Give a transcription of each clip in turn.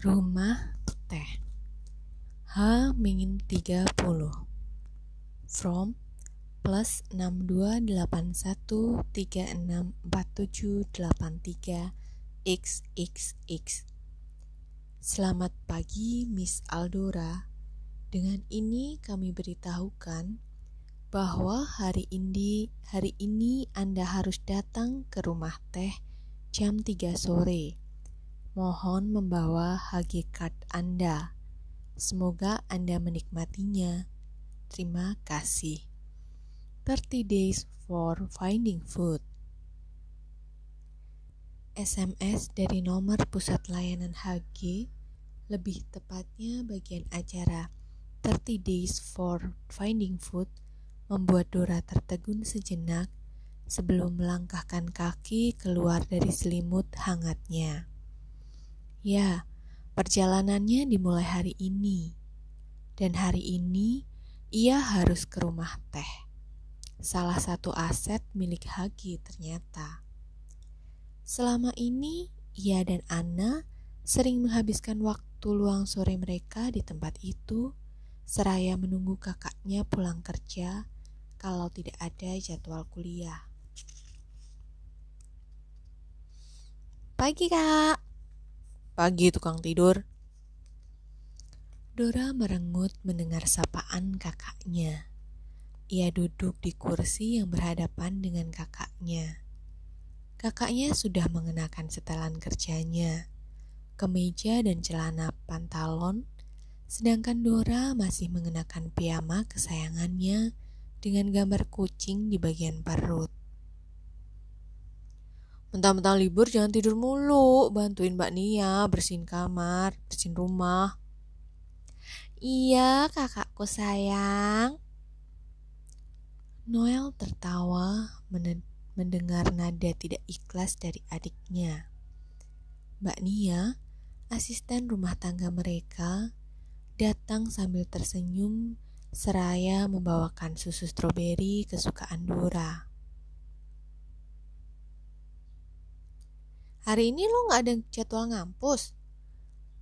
Rumah teh. H min 30 From plus 6281364783 XXX Selamat pagi Miss Aldora. Dengan ini kami beritahukan bahwa hari ini hari ini Anda harus datang ke rumah teh jam 3 sore. Mohon membawa card Anda. Semoga Anda menikmatinya. Terima kasih. 30 days for finding food. SMS dari nomor pusat layanan HG, lebih tepatnya bagian acara 30 days for finding food membuat Dora tertegun sejenak sebelum melangkahkan kaki keluar dari selimut hangatnya. Ya, perjalanannya dimulai hari ini, dan hari ini ia harus ke rumah teh. Salah satu aset milik Hagi ternyata. Selama ini, ia dan Anna sering menghabiskan waktu luang sore mereka di tempat itu, seraya menunggu kakaknya pulang kerja kalau tidak ada jadwal kuliah. Pagi, Kak. Pagi, tukang tidur. Dora merengut mendengar sapaan kakaknya. Ia duduk di kursi yang berhadapan dengan kakaknya. Kakaknya sudah mengenakan setelan kerjanya, kemeja dan celana pantalon, sedangkan Dora masih mengenakan piyama kesayangannya dengan gambar kucing di bagian perut. Mentang-mentang libur jangan tidur mulu, bantuin Mbak Nia bersihin kamar, bersihin rumah. Iya, kakakku sayang. Noel tertawa mendengar nada tidak ikhlas dari adiknya. Mbak Nia, asisten rumah tangga mereka, datang sambil tersenyum seraya membawakan susu stroberi kesukaan Dora. Hari ini lo gak ada jadwal ngampus?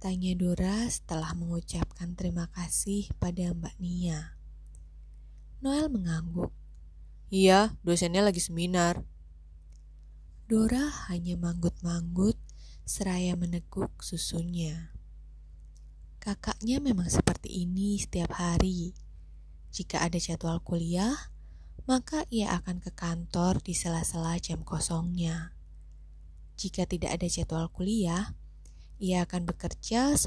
Tanya Dora setelah mengucapkan terima kasih pada Mbak Nia. Noel mengangguk. Iya, dosennya lagi seminar. Dora hanya manggut-manggut seraya meneguk susunya. Kakaknya memang seperti ini setiap hari. Jika ada jadwal kuliah, maka ia akan ke kantor di sela-sela jam kosongnya. Jika tidak ada jadwal kuliah, ia akan bekerja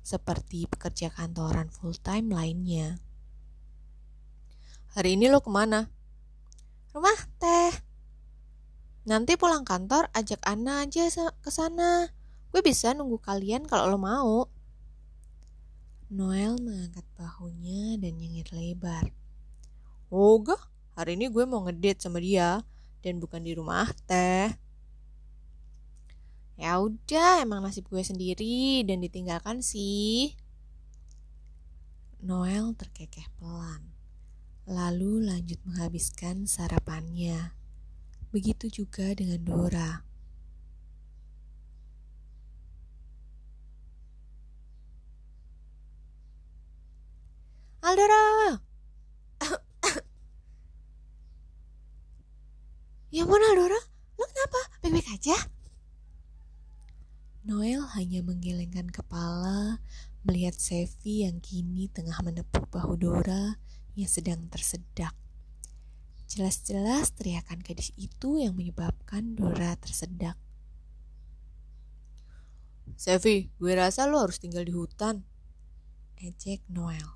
seperti pekerja kantoran full-time lainnya. Hari ini lo ke mana? Rumah teh. Nanti pulang kantor ajak Ana aja ke sana. Gue bisa nunggu kalian kalau lo mau. Noel mengangkat bahunya dan nyengir lebar. Oh gak, hari ini gue mau ngedate sama dia dan bukan di rumah teh. Ya udah, emang nasib gue sendiri dan ditinggalkan sih. Noel terkekeh pelan, lalu lanjut menghabiskan sarapannya. Begitu juga dengan Dora. Aldora! ya ampun Aldora, lo kenapa? Baik-baik aja? Noel hanya menggelengkan kepala melihat Sevi yang kini tengah menepuk bahu Dora yang sedang tersedak. Jelas-jelas teriakan gadis itu yang menyebabkan Dora tersedak. Sevi, gue rasa lo harus tinggal di hutan. Ejek Noel.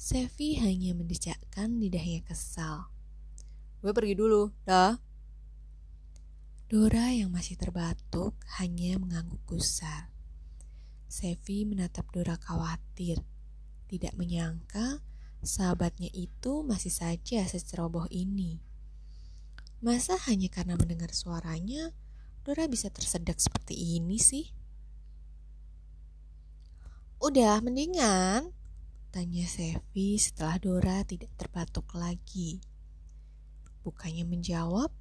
Sevi hanya mendecakkan lidahnya kesal. Gue pergi dulu, dah. Dora yang masih terbatuk hanya mengangguk gusar. Sevi menatap Dora khawatir, tidak menyangka sahabatnya itu masih saja seceroboh ini. Masa hanya karena mendengar suaranya, Dora bisa tersedak seperti ini sih? Udah mendingan, Tanya Sevi setelah Dora tidak terbatuk lagi. Bukannya menjawab,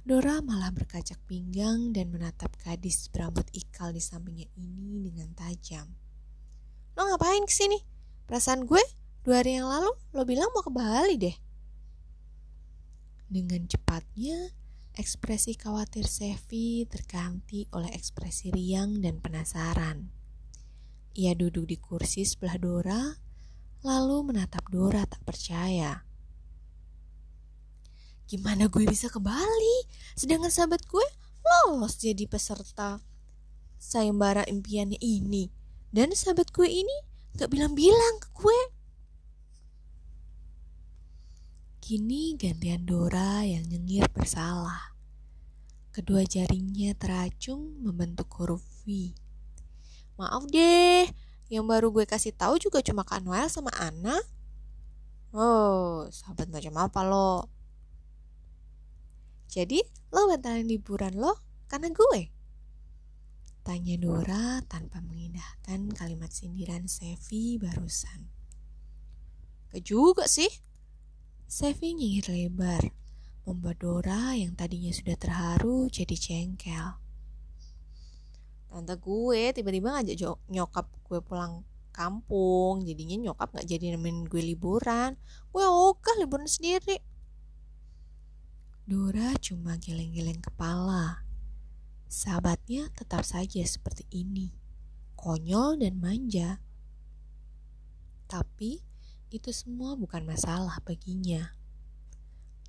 Dora malah berkacak pinggang dan menatap gadis berambut ikal di sampingnya ini dengan tajam. Lo ngapain ke sini? Perasaan gue dua hari yang lalu lo bilang mau ke Bali deh. Dengan cepatnya, ekspresi khawatir Sevi terganti oleh ekspresi riang dan penasaran. Ia duduk di kursi sebelah Dora, lalu menatap Dora tak percaya. Gimana gue bisa ke Bali? Sedangkan sahabat gue lolos jadi peserta sayembara impiannya ini. Dan sahabat gue ini gak bilang-bilang ke gue. Kini gantian Dora yang nyengir bersalah. Kedua jaringnya teracung membentuk huruf V. Maaf deh, yang baru gue kasih tahu juga cuma Kak Noel sama Ana. Oh, sahabat macam apa lo? Jadi lo batalin liburan lo karena gue? Tanya Dora tanpa mengindahkan kalimat sindiran Sevi barusan. Gak juga sih. Sevi nyihir lebar, membuat Dora yang tadinya sudah terharu jadi cengkel. Tante gue tiba-tiba ngajak nyokap gue pulang kampung, jadinya nyokap gak jadi nemenin gue liburan. Gue ogah liburan sendiri. Dora cuma geleng-geleng kepala. Sahabatnya tetap saja seperti ini, konyol dan manja. Tapi itu semua bukan masalah baginya.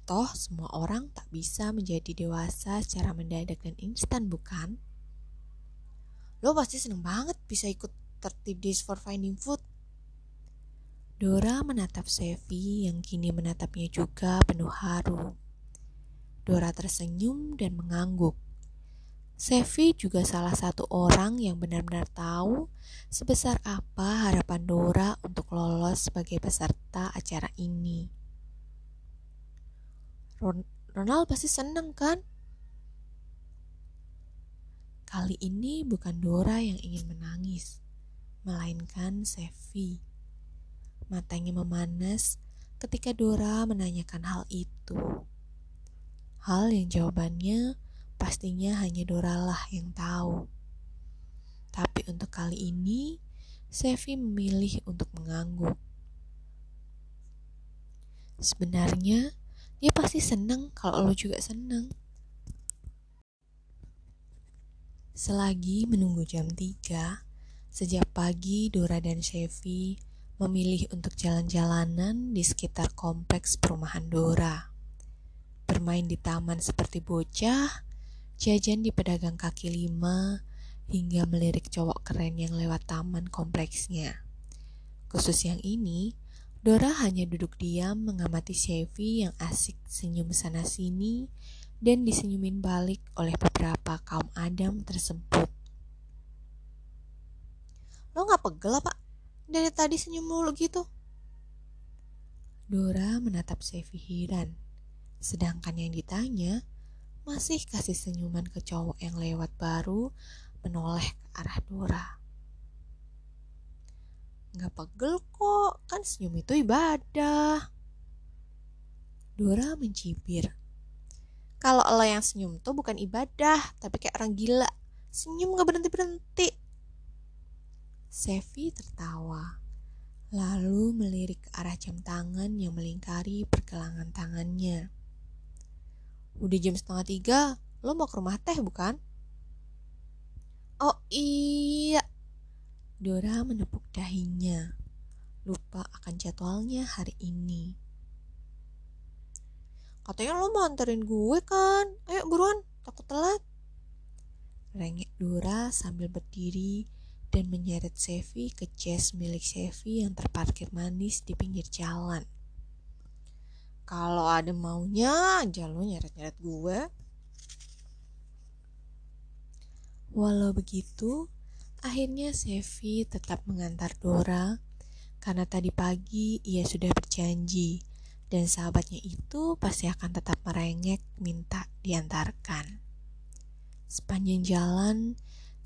Toh semua orang tak bisa menjadi dewasa secara mendadak dan instan bukan? Lo pasti seneng banget bisa ikut tertib Days for Finding Food. Dora menatap Sevi yang kini menatapnya juga penuh haru. Dora tersenyum dan mengangguk. Sevi juga salah satu orang yang benar-benar tahu sebesar apa harapan Dora untuk lolos sebagai peserta acara ini. Ron Ronald pasti seneng kan? Kali ini bukan Dora yang ingin menangis, melainkan Sevi. Matanya memanas ketika Dora menanyakan hal itu. Hal yang jawabannya pastinya hanya Dora lah yang tahu. Tapi untuk kali ini, Sevi memilih untuk mengangguk. Sebenarnya, dia pasti seneng kalau lo juga seneng. Selagi menunggu jam 3, sejak pagi Dora dan Sevi memilih untuk jalan-jalanan di sekitar kompleks perumahan Dora bermain di taman seperti bocah, jajan di pedagang kaki lima, hingga melirik cowok keren yang lewat taman kompleksnya. Khusus yang ini, Dora hanya duduk diam mengamati Chevy yang asik senyum sana-sini dan disenyumin balik oleh beberapa kaum adam tersebut. Lo gak pegel apa? Dari tadi senyum mulu gitu. Dora menatap Chevy heran. Sedangkan yang ditanya masih kasih senyuman ke cowok yang lewat baru menoleh ke arah Dora. Gak pegel kok, kan senyum itu ibadah. Dora mencibir. Kalau lo yang senyum tuh bukan ibadah, tapi kayak orang gila. Senyum gak berhenti-berhenti. Sevi tertawa, lalu melirik ke arah jam tangan yang melingkari pergelangan tangannya. Udah jam setengah tiga, lo mau ke rumah teh bukan? Oh iya. Dora menepuk dahinya. Lupa akan jadwalnya hari ini. Katanya lo mau anterin gue kan? Ayo buruan, takut telat. Rengek Dora sambil berdiri dan menyeret Sevi ke jazz milik Sevi yang terparkir manis di pinggir jalan. Kalau ada maunya aja lo nyeret-nyeret gue. Walau begitu, akhirnya Sevi tetap mengantar Dora karena tadi pagi ia sudah berjanji dan sahabatnya itu pasti akan tetap merengek minta diantarkan. Sepanjang jalan,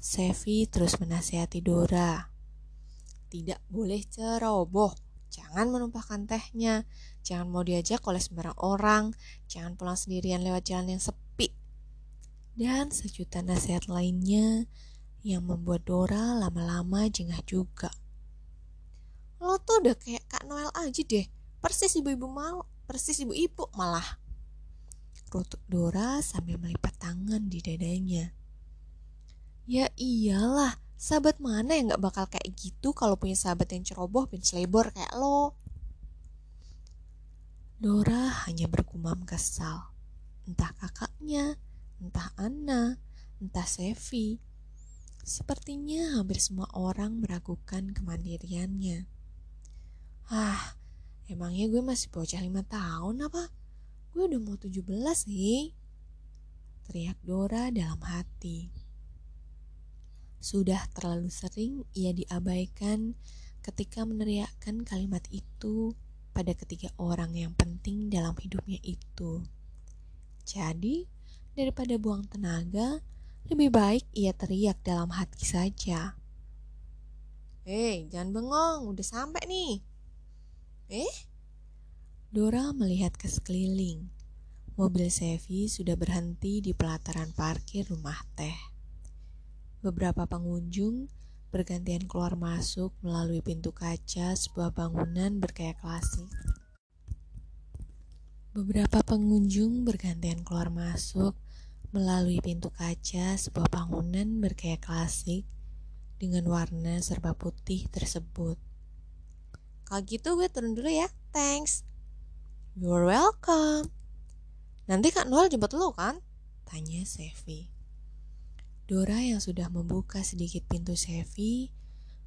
Sevi terus menasihati Dora. Tidak boleh ceroboh, jangan menumpahkan tehnya, Jangan mau diajak oleh sembarang orang, jangan pulang sendirian lewat jalan yang sepi. dan sejuta nasihat lainnya yang membuat Dora lama-lama jengah juga. Lo tuh udah kayak Kak Noel aja deh, persis ibu-ibu mal, persis ibu-ibu malah. Rutuk Dora sambil melipat tangan di dadanya. Ya iyalah, sahabat mana yang gak bakal kayak gitu kalau punya sahabat yang ceroboh bin selebor kayak lo. Dora hanya bergumam kesal. Entah kakaknya, entah Anna, entah Sevi. Sepertinya hampir semua orang meragukan kemandiriannya. Ah, emangnya gue masih bocah lima tahun apa? Gue udah mau tujuh belas nih. Teriak Dora dalam hati. Sudah terlalu sering ia diabaikan ketika meneriakkan kalimat itu pada ketiga orang yang penting dalam hidupnya itu. Jadi, Daripada buang tenaga, lebih baik ia teriak dalam hati saja. Hei, jangan bengong, udah sampai nih. Eh? Dora melihat ke sekeliling. Mobil Sevi sudah berhenti di pelataran parkir rumah teh. Beberapa pengunjung bergantian keluar masuk melalui pintu kaca sebuah bangunan bergaya klasik. Beberapa pengunjung bergantian keluar masuk melalui pintu kaca sebuah bangunan bergaya klasik dengan warna serba putih tersebut. Kalau gitu gue turun dulu ya, thanks. You're welcome. Nanti Kak Noel jemput lo kan? Tanya Sevi. Dora yang sudah membuka sedikit pintu Sevi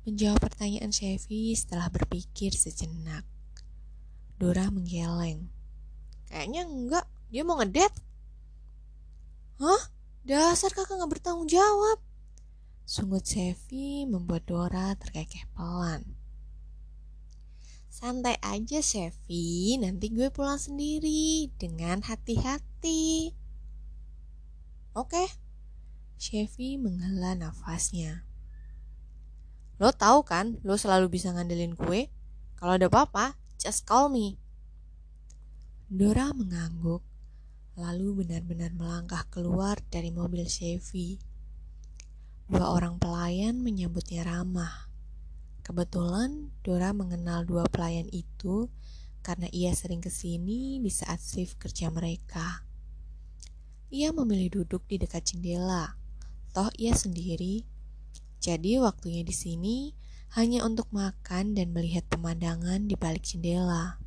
menjawab pertanyaan Sevi setelah berpikir sejenak. Dora menggeleng. Kayaknya enggak, dia mau ngedet. Hah? Dasar kakak gak bertanggung jawab. Sungut Sevi membuat Dora terkekeh pelan. Santai aja Sevi, nanti gue pulang sendiri dengan hati-hati. Oke. Sevi menghela nafasnya. Lo tahu kan, lo selalu bisa ngandelin gue. Kalau ada apa-apa, just call me. Dora mengangguk, lalu benar-benar melangkah keluar dari mobil Chevy. Dua orang pelayan menyambutnya ramah. Kebetulan Dora mengenal dua pelayan itu karena ia sering ke sini di saat shift kerja mereka. Ia memilih duduk di dekat jendela, toh ia sendiri. Jadi waktunya di sini hanya untuk makan dan melihat pemandangan di balik jendela.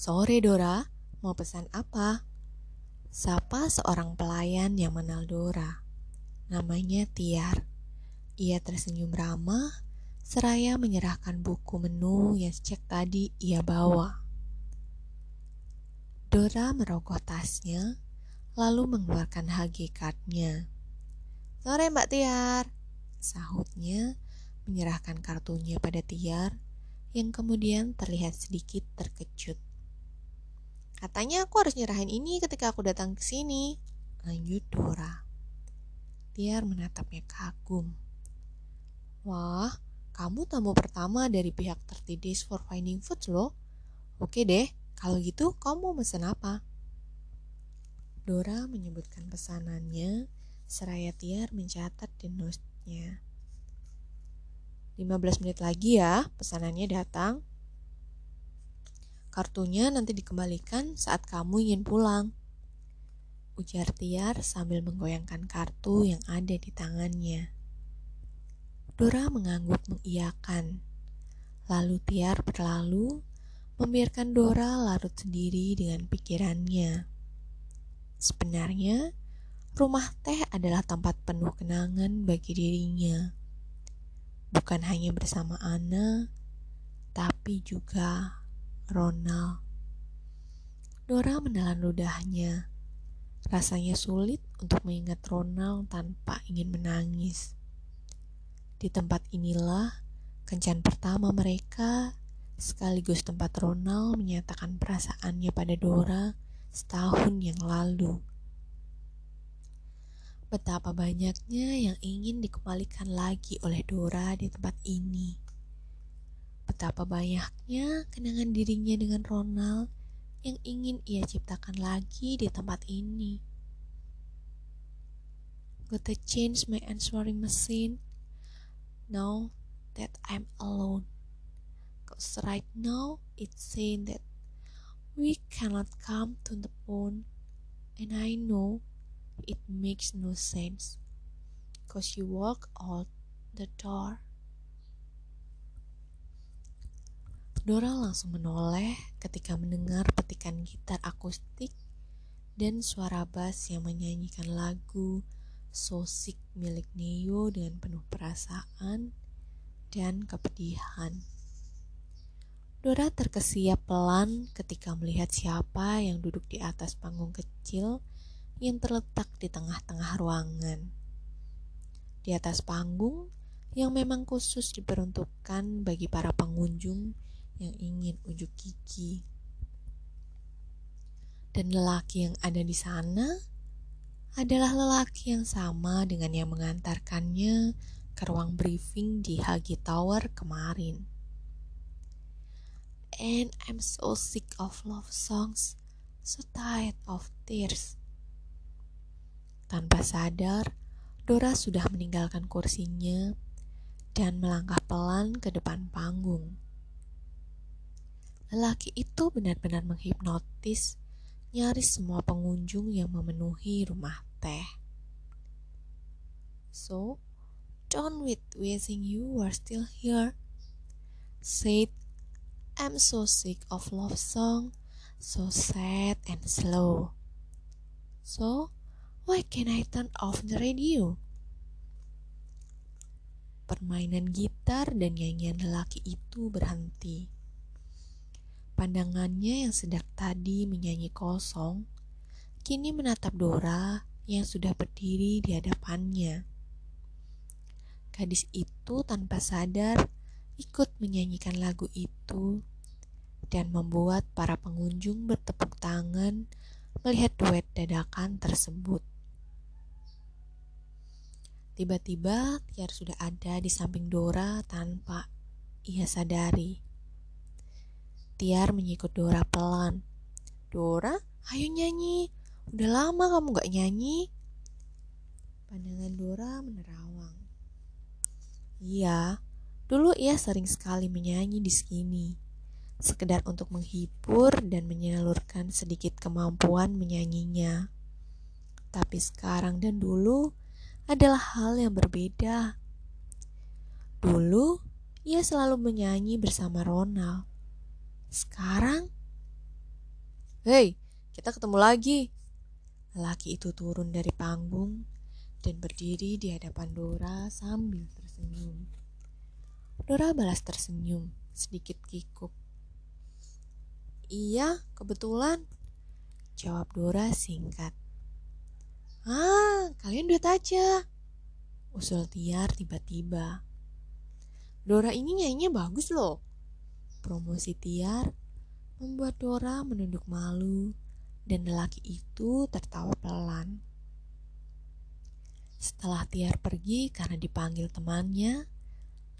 Sore Dora, mau pesan apa? Sapa seorang pelayan yang mengenal Dora. Namanya Tiar. Ia tersenyum ramah, seraya menyerahkan buku menu yang sejak tadi ia bawa. Dora merogoh tasnya, lalu mengeluarkan HG cardnya. Sore Mbak Tiar, sahutnya menyerahkan kartunya pada Tiar yang kemudian terlihat sedikit terkejut. Katanya aku harus nyerahin ini ketika aku datang ke sini. Lanjut Dora. Tiar menatapnya kagum. Wah, kamu tamu pertama dari pihak 30 Days for Finding Food loh. Oke deh, kalau gitu kamu mau mesen apa? Dora menyebutkan pesanannya, seraya Tiar mencatat di notes-nya. 15 menit lagi ya, pesanannya datang. Kartunya nanti dikembalikan saat kamu ingin pulang. Ujar Tiar sambil menggoyangkan kartu yang ada di tangannya. Dora mengangguk mengiyakan. Lalu Tiar berlalu, membiarkan Dora larut sendiri dengan pikirannya. Sebenarnya, rumah teh adalah tempat penuh kenangan bagi dirinya. Bukan hanya bersama Ana, tapi juga Ronald. Dora menelan ludahnya. Rasanya sulit untuk mengingat Ronald tanpa ingin menangis. Di tempat inilah kencan pertama mereka sekaligus tempat Ronald menyatakan perasaannya pada Dora setahun yang lalu. Betapa banyaknya yang ingin dikembalikan lagi oleh Dora di tempat ini betapa banyaknya kenangan dirinya dengan Ronald yang ingin ia ciptakan lagi di tempat ini. gotta change my answering machine now that I'm alone. Cause right now it's saying that we cannot come to the phone, and I know it makes no sense. Cause you walk out the door. Dora langsung menoleh ketika mendengar petikan gitar akustik dan suara bass yang menyanyikan lagu Sosik milik Neo dengan penuh perasaan dan kepedihan. Dora terkesiap pelan ketika melihat siapa yang duduk di atas panggung kecil yang terletak di tengah-tengah ruangan. Di atas panggung yang memang khusus diperuntukkan bagi para pengunjung yang ingin ujuk gigi. Dan lelaki yang ada di sana adalah lelaki yang sama dengan yang mengantarkannya ke ruang briefing di Hagi Tower kemarin. And I'm so sick of love songs, so tired of tears. Tanpa sadar, Dora sudah meninggalkan kursinya dan melangkah pelan ke depan panggung. Lelaki itu benar-benar menghipnotis nyaris semua pengunjung yang memenuhi rumah teh. So, don't with wishing you are still here. Said, I'm so sick of love song, so sad and slow. So, why can I turn off the radio? Permainan gitar dan nyanyian lelaki itu berhenti. Pandangannya yang sedang tadi menyanyi kosong, kini menatap Dora yang sudah berdiri di hadapannya. Gadis itu tanpa sadar ikut menyanyikan lagu itu dan membuat para pengunjung bertepuk tangan melihat duet dadakan tersebut. Tiba-tiba Tiar sudah ada di samping Dora tanpa ia sadari. Tiar menyikut Dora pelan. Dora, ayo nyanyi. Udah lama kamu gak nyanyi. Pandangan Dora menerawang. Iya, dulu ia sering sekali menyanyi di sini. Sekedar untuk menghibur dan menyalurkan sedikit kemampuan menyanyinya. Tapi sekarang dan dulu adalah hal yang berbeda. Dulu, ia selalu menyanyi bersama Ronald. Sekarang, hei, kita ketemu lagi. Lelaki itu turun dari panggung dan berdiri di hadapan Dora sambil tersenyum. Dora balas tersenyum, sedikit kikuk. Iya, kebetulan. Jawab Dora singkat. Ah, kalian duet aja. Usul Tiar tiba-tiba. Dora ini nyanyinya bagus loh. Promosi Tiar membuat Dora menunduk malu dan lelaki itu tertawa pelan. Setelah Tiar pergi karena dipanggil temannya,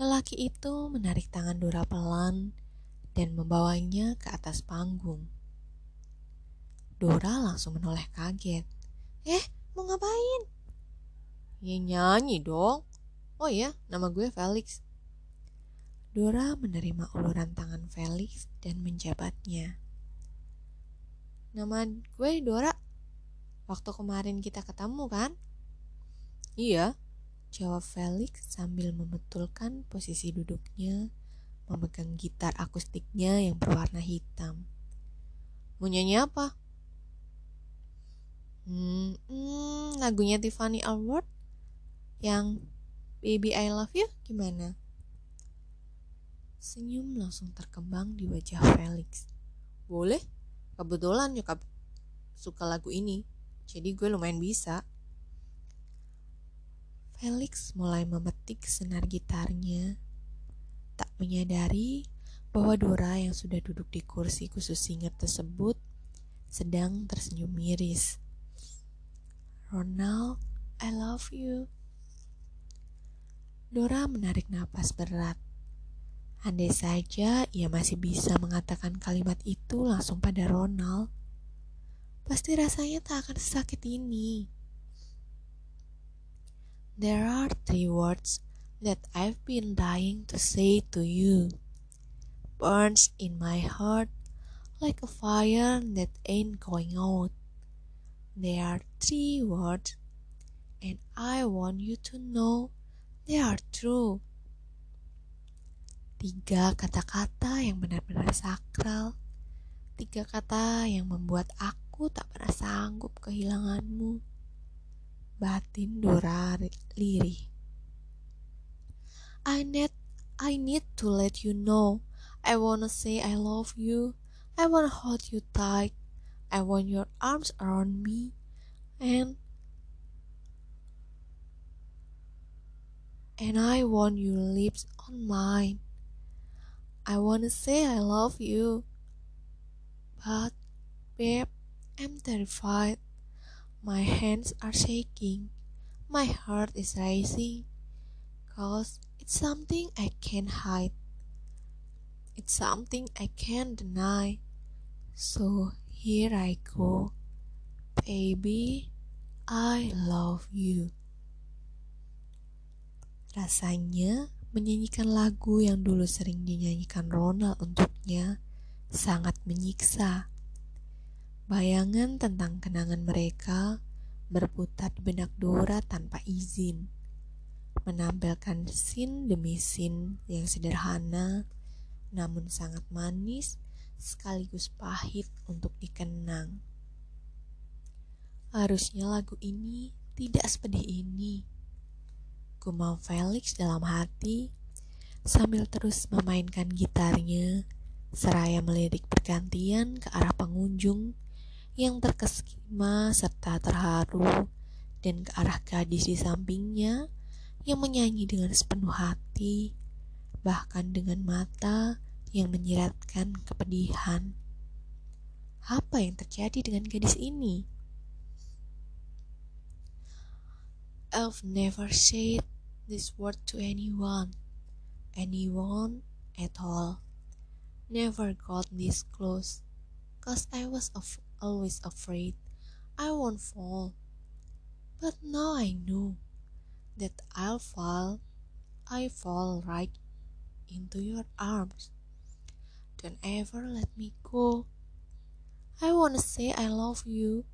lelaki itu menarik tangan Dora pelan dan membawanya ke atas panggung. Dora langsung menoleh kaget. Eh, mau ngapain? Ya nyanyi dong. Oh iya, nama gue Felix. Dora menerima uluran tangan Felix dan menjabatnya. Nama gue Dora. Waktu kemarin kita ketemu kan? Iya, jawab Felix sambil membetulkan posisi duduknya, memegang gitar akustiknya yang berwarna hitam. Mau nyanyi apa? Hmm, hmm lagunya Tiffany Award yang Baby I Love You gimana? Senyum langsung terkembang di wajah Felix. Boleh? Kebetulan nyokap suka lagu ini, jadi gue lumayan bisa. Felix mulai memetik senar gitarnya, tak menyadari bahwa Dora yang sudah duduk di kursi khusus singet tersebut sedang tersenyum miris. Ronald, I love you. Dora menarik napas berat. Andai saja ia masih bisa mengatakan kalimat itu langsung pada Ronald, pasti rasanya tak akan sesakit ini. There are three words that I've been dying to say to you. Burns in my heart like a fire that ain't going out. There are three words, and I want you to know they are true. Tiga kata-kata yang benar-benar sakral. Tiga kata yang membuat aku tak pernah sanggup kehilanganmu. Batin Dora Liri. I need, I need to let you know. I wanna say I love you. I wanna hold you tight. I want your arms around me. And and I want your lips on mine. I wanna say I love you. But, babe, I'm terrified. My hands are shaking. My heart is racing. Cause it's something I can't hide. It's something I can't deny. So here I go. Baby, I love you. Rasanya menyanyikan lagu yang dulu sering dinyanyikan Ronald untuknya sangat menyiksa. Bayangan tentang kenangan mereka berputar di benak Dora tanpa izin, menampilkan scene demi scene yang sederhana namun sangat manis sekaligus pahit untuk dikenang. Harusnya lagu ini tidak sepedih ini gumam Felix dalam hati sambil terus memainkan gitarnya seraya melirik pergantian ke arah pengunjung yang terkesima serta terharu dan ke arah gadis di sampingnya yang menyanyi dengan sepenuh hati bahkan dengan mata yang menyiratkan kepedihan. Apa yang terjadi dengan gadis ini? I've never said this word to anyone, anyone at all. Never got this close, cause I was af always afraid I won't fall. But now I know that I'll fall, I fall right into your arms. Don't ever let me go. I wanna say I love you.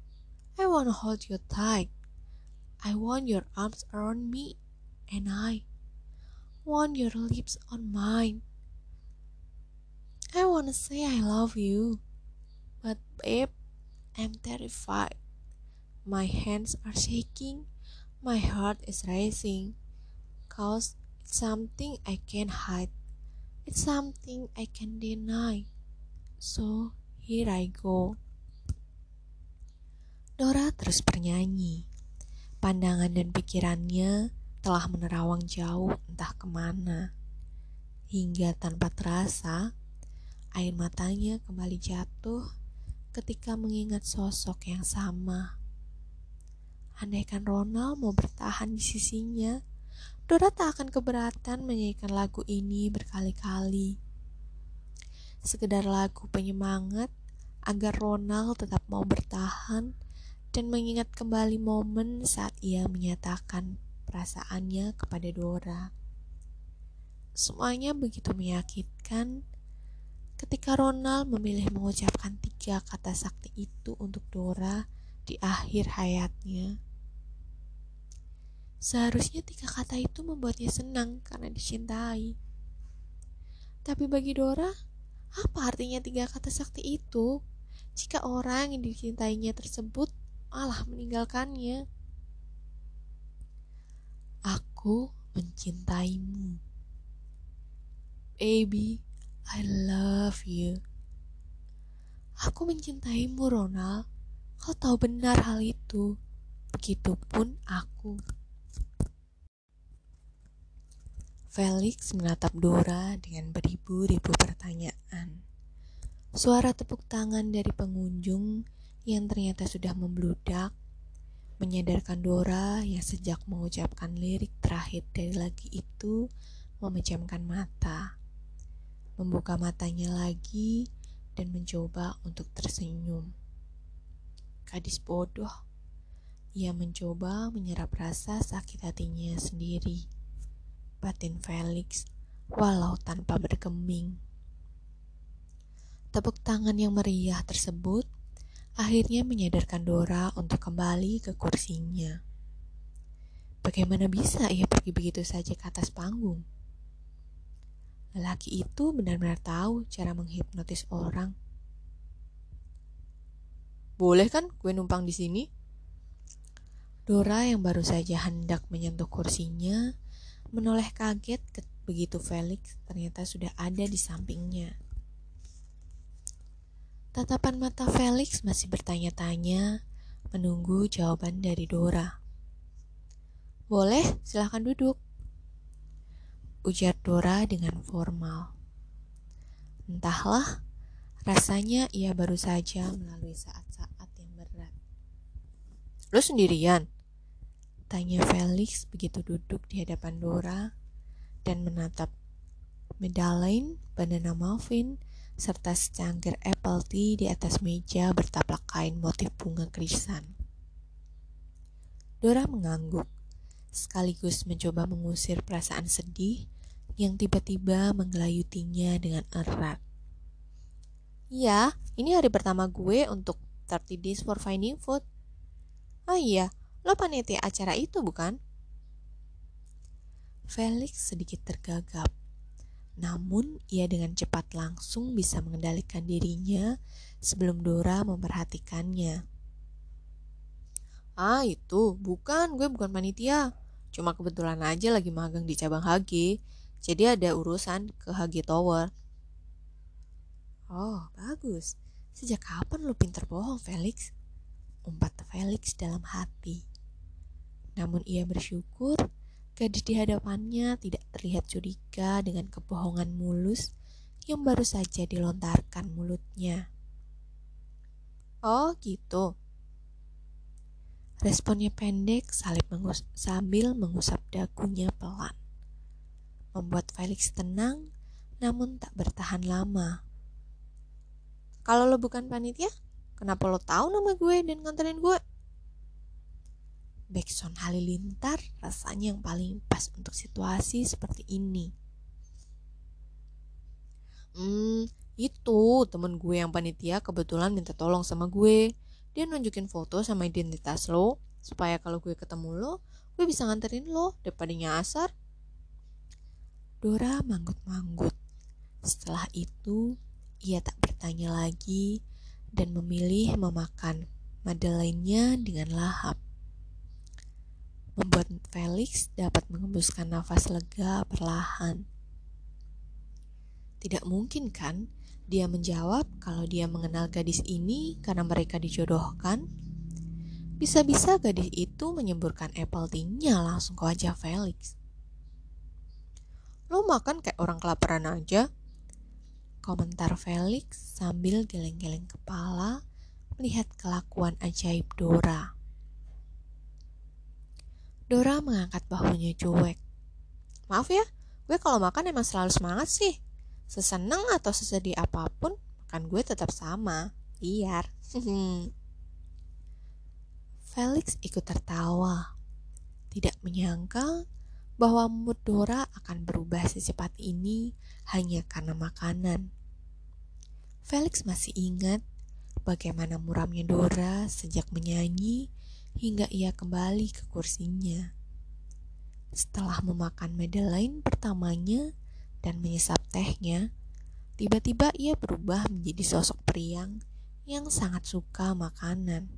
I wanna hold you tight. I want your arms around me, and I want your lips on mine. I wanna say I love you, but babe, I'm terrified. My hands are shaking, my heart is racing, cause it's something I can't hide, it's something I can deny. So here I go. Dora terus bernyanyi. Pandangan dan pikirannya telah menerawang jauh entah ke mana. Hingga tanpa terasa, air matanya kembali jatuh ketika mengingat sosok yang sama. Andaikan Ronald mau bertahan di sisinya, Dora tak akan keberatan menyanyikan lagu ini berkali-kali. Sekedar lagu penyemangat agar Ronald tetap mau bertahan dan mengingat kembali momen saat ia menyatakan perasaannya kepada Dora. Semuanya begitu menyakitkan ketika Ronald memilih mengucapkan tiga kata sakti itu untuk Dora di akhir hayatnya. Seharusnya tiga kata itu membuatnya senang karena dicintai. Tapi bagi Dora, apa artinya tiga kata sakti itu jika orang yang dicintainya tersebut malah meninggalkannya. Aku mencintaimu. Baby, I love you. Aku mencintaimu, Ronald. Kau tahu benar hal itu. Begitupun aku. Felix menatap Dora dengan beribu-ribu pertanyaan. Suara tepuk tangan dari pengunjung yang ternyata sudah membludak, menyadarkan Dora yang sejak mengucapkan lirik terakhir dari lagu itu memejamkan mata, membuka matanya lagi, dan mencoba untuk tersenyum. Gadis bodoh, ia mencoba menyerap rasa sakit hatinya sendiri. Batin Felix, walau tanpa bergeming. Tepuk tangan yang meriah tersebut akhirnya menyadarkan Dora untuk kembali ke kursinya. Bagaimana bisa ia pergi begitu saja ke atas panggung? Lelaki itu benar-benar tahu cara menghipnotis orang. Boleh kan gue numpang di sini? Dora yang baru saja hendak menyentuh kursinya menoleh kaget begitu Felix ternyata sudah ada di sampingnya. Tatapan mata Felix masih bertanya-tanya, menunggu jawaban dari Dora. Boleh, silahkan duduk ujar Dora dengan formal. Entahlah, rasanya ia baru saja melalui saat-saat yang berat. Lo sendirian? Tanya Felix begitu duduk di hadapan Dora dan menatap medallion, banana muffin, serta secangkir apple tea di atas meja bertaplak kain motif bunga krisan. Dora mengangguk, sekaligus mencoba mengusir perasaan sedih yang tiba-tiba menggelayutinya dengan erat. Iya, ini hari pertama gue untuk 30 Days for Finding Food. Oh iya, lo panitia acara itu bukan? Felix sedikit tergagap. Namun, ia dengan cepat langsung bisa mengendalikan dirinya sebelum Dora memperhatikannya. Ah, itu bukan, gue bukan panitia. Cuma kebetulan aja lagi magang di cabang HG jadi ada urusan ke HG Tower. Oh, bagus. Sejak kapan lu pinter bohong, Felix? Umpat Felix dalam hati. Namun ia bersyukur gadis di hadapannya tidak terlihat curiga dengan kebohongan mulus yang baru saja dilontarkan mulutnya. Oh, gitu. Responnya pendek mengus sambil mengusap dagunya pelan membuat Felix tenang namun tak bertahan lama. Kalau lo bukan panitia, kenapa lo tahu nama gue dan nganterin gue? Backsound halilintar rasanya yang paling pas untuk situasi seperti ini. Hmm, itu temen gue yang panitia kebetulan minta tolong sama gue. Dia nunjukin foto sama identitas lo, supaya kalau gue ketemu lo, gue bisa nganterin lo daripada nyasar. Dora manggut-manggut. Setelah itu, ia tak bertanya lagi dan memilih memakan madeleine dengan lahap. Membuat Felix dapat mengembuskan nafas lega perlahan. Tidak mungkin kan dia menjawab kalau dia mengenal gadis ini karena mereka dijodohkan? Bisa-bisa gadis itu menyemburkan apple tea-nya langsung ke wajah Felix. Lo makan kayak orang kelaparan aja. Komentar Felix sambil geleng-geleng kepala melihat kelakuan ajaib Dora. Dora mengangkat bahunya cuek. Maaf ya, gue kalau makan emang selalu semangat sih. Seseneng atau sesedih apa pun, makan gue tetap sama. Liar. Felix ikut tertawa. Tidak menyangka bahwa mood Dora akan berubah secepat ini hanya karena makanan. Felix masih ingat bagaimana muramnya Dora sejak menyanyi hingga ia kembali ke kursinya. Setelah memakan Madeleine pertamanya dan menyesap tehnya, tiba-tiba ia berubah menjadi sosok periang yang sangat suka makanan.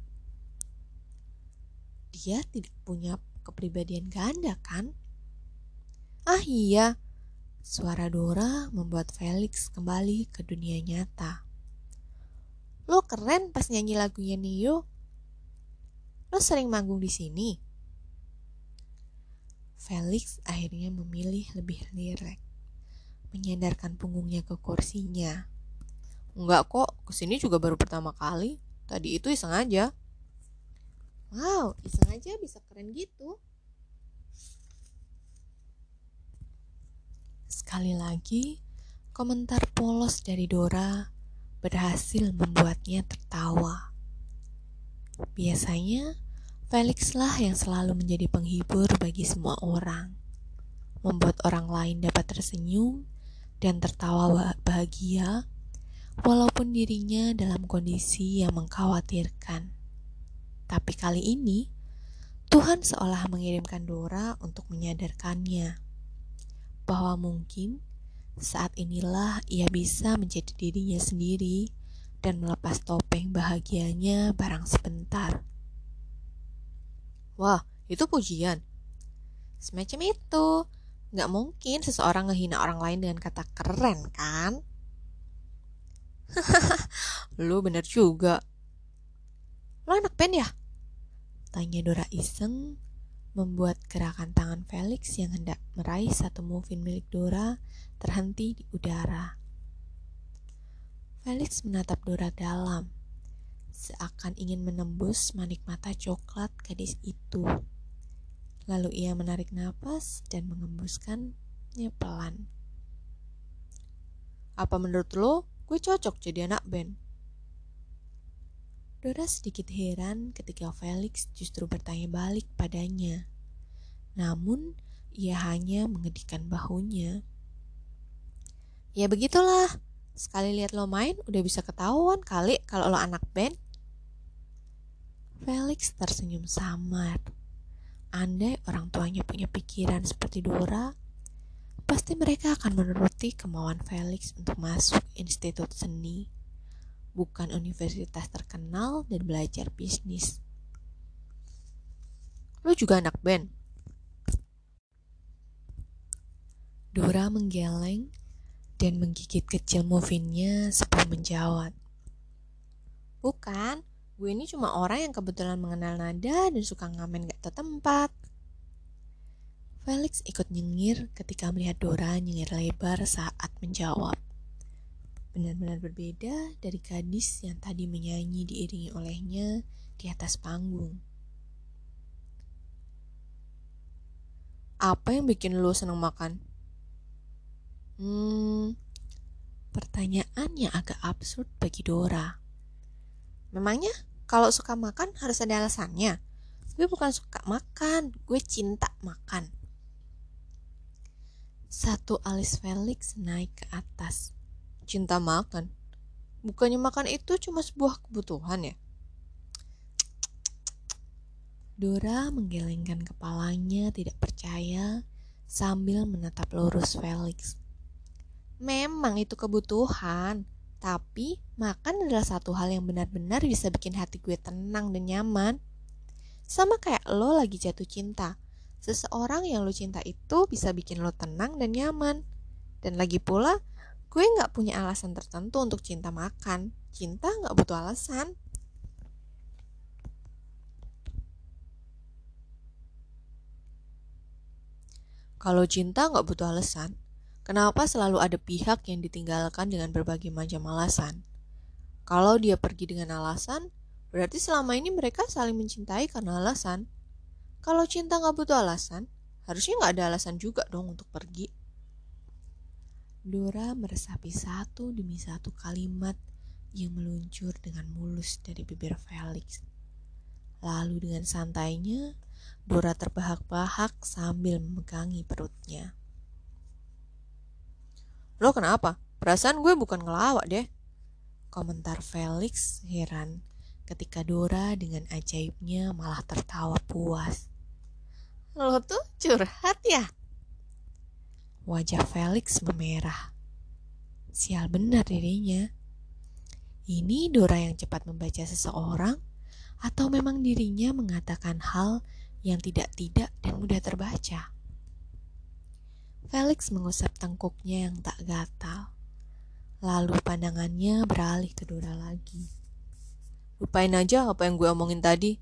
Dia tidak punya kepribadian ganda, kan? Ah iya, suara Dora membuat Felix kembali ke dunia nyata. Lo keren pas nyanyi lagunya Nio. Lo sering manggung di sini. Felix akhirnya memilih lebih lirek, menyandarkan punggungnya ke kursinya. Enggak kok, ke sini juga baru pertama kali. Tadi itu iseng aja. Wow, iseng aja bisa keren gitu. Sekali lagi, komentar polos dari Dora berhasil membuatnya tertawa. Biasanya, Felix lah yang selalu menjadi penghibur bagi semua orang, membuat orang lain dapat tersenyum dan tertawa bahagia, walaupun dirinya dalam kondisi yang mengkhawatirkan. Tapi kali ini, Tuhan seolah mengirimkan Dora untuk menyadarkannya bahwa mungkin saat inilah ia bisa menjadi dirinya sendiri dan melepas topeng bahagianya barang sebentar. Wah, itu pujian. Semacam itu. Nggak mungkin seseorang ngehina orang lain dengan kata keren, kan? Lu bener juga. Lo anak band ya? Tanya Dora iseng, membuat gerakan tangan Felix yang hendak meraih satu movin milik Dora terhenti di udara. Felix menatap Dora dalam seakan ingin menembus manik mata coklat gadis itu. Lalu ia menarik napas dan mengembuskannya pelan. Apa menurut lo, gue cocok jadi anak band? Dora sedikit heran ketika Felix justru bertanya balik padanya. Namun, ia hanya mengedikan bahunya. Ya begitulah, sekali lihat lo main udah bisa ketahuan kali kalau lo anak band. Felix tersenyum samar. Andai orang tuanya punya pikiran seperti Dora, pasti mereka akan menuruti kemauan Felix untuk masuk institut seni, bukan universitas terkenal dan belajar bisnis. Lu juga anak band? Dora menggeleng dan menggigit kecil muffinnya sebelum menjawab. Bukan, Gue ini cuma orang yang kebetulan mengenal nada dan suka ngamen gak tempat. Felix ikut nyengir ketika melihat Dora nyengir lebar saat menjawab. Benar-benar berbeda dari gadis yang tadi menyanyi diiringi olehnya di atas panggung. Apa yang bikin lo seneng makan? Hmm, pertanyaan yang agak absurd bagi Dora. Memangnya kalau suka makan harus ada alasannya. Gue bukan suka makan, gue cinta makan. Satu alis Felix naik ke atas. Cinta makan? Bukannya makan itu cuma sebuah kebutuhan ya? Dora menggelengkan kepalanya tidak percaya sambil menatap lurus Felix. Memang itu kebutuhan, tapi makan adalah satu hal yang benar-benar bisa bikin hati gue tenang dan nyaman. Sama kayak lo lagi jatuh cinta. Seseorang yang lo cinta itu bisa bikin lo tenang dan nyaman. Dan lagi pula, gue gak punya alasan tertentu untuk cinta makan. Cinta gak butuh alasan. Kalau cinta gak butuh alasan, Kenapa selalu ada pihak yang ditinggalkan dengan berbagai macam alasan? Kalau dia pergi dengan alasan, berarti selama ini mereka saling mencintai karena alasan. Kalau cinta nggak butuh alasan, harusnya nggak ada alasan juga dong untuk pergi. Dora meresapi satu demi satu kalimat yang meluncur dengan mulus dari bibir Felix. Lalu dengan santainya, Dora terbahak-bahak sambil memegangi perutnya. Lo kenapa? Perasaan gue bukan ngelawak deh. Komentar Felix heran ketika Dora dengan ajaibnya malah tertawa puas. Lo tuh curhat ya? Wajah Felix memerah. Sial benar dirinya. Ini Dora yang cepat membaca seseorang atau memang dirinya mengatakan hal yang tidak-tidak dan mudah terbaca? Felix mengusap tengkuknya yang tak gatal. Lalu pandangannya beralih ke Dora lagi. Lupain aja apa yang gue omongin tadi.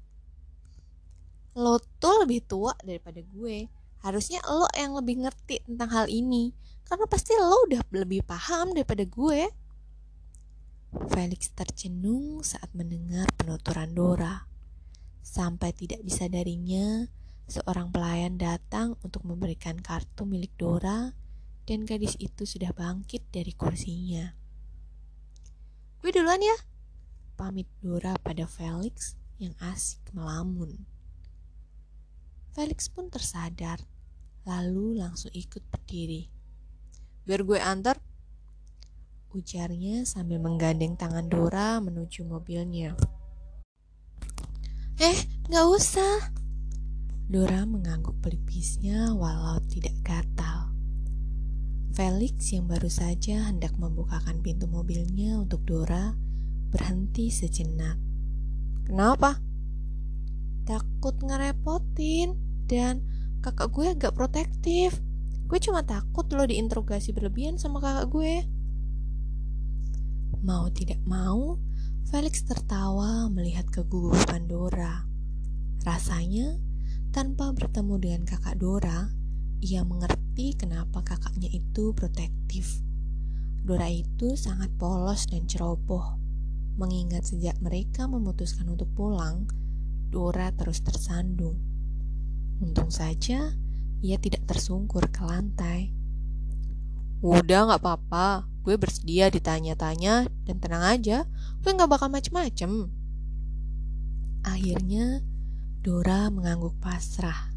Lo tuh lebih tua daripada gue. Harusnya lo yang lebih ngerti tentang hal ini. Karena pasti lo udah lebih paham daripada gue. Felix tercenung saat mendengar penuturan Dora. Sampai tidak disadarinya, Seorang pelayan datang untuk memberikan kartu milik Dora dan gadis itu sudah bangkit dari kursinya. Gue duluan ya, pamit Dora pada Felix yang asik melamun. Felix pun tersadar, lalu langsung ikut berdiri. Biar gue antar, ujarnya sambil menggandeng tangan Dora menuju mobilnya. Eh, gak usah. Dora mengangguk pelipisnya walau tidak gatal. Felix yang baru saja hendak membukakan pintu mobilnya untuk Dora berhenti sejenak. Kenapa? Takut ngerepotin dan kakak gue agak protektif. Gue cuma takut lo diinterogasi berlebihan sama kakak gue. Mau tidak mau, Felix tertawa melihat kegugupan Dora. Rasanya, tanpa bertemu dengan kakak Dora, ia mengerti kenapa kakaknya itu protektif. Dora itu sangat polos dan ceroboh. Mengingat sejak mereka memutuskan untuk pulang, Dora terus tersandung. Untung saja ia tidak tersungkur ke lantai. Udah gak apa-apa, gue bersedia ditanya-tanya dan tenang aja, gue gak bakal macem-macem. Akhirnya, Dora mengangguk pasrah.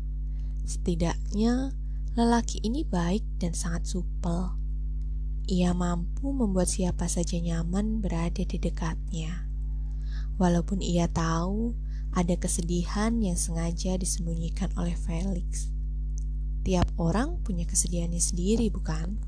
Setidaknya, Lelaki ini baik dan sangat supel. Ia mampu membuat siapa saja nyaman berada di dekatnya. Walaupun ia tahu ada kesedihan yang sengaja disembunyikan oleh Felix. Tiap orang punya kesedihannya sendiri, bukan?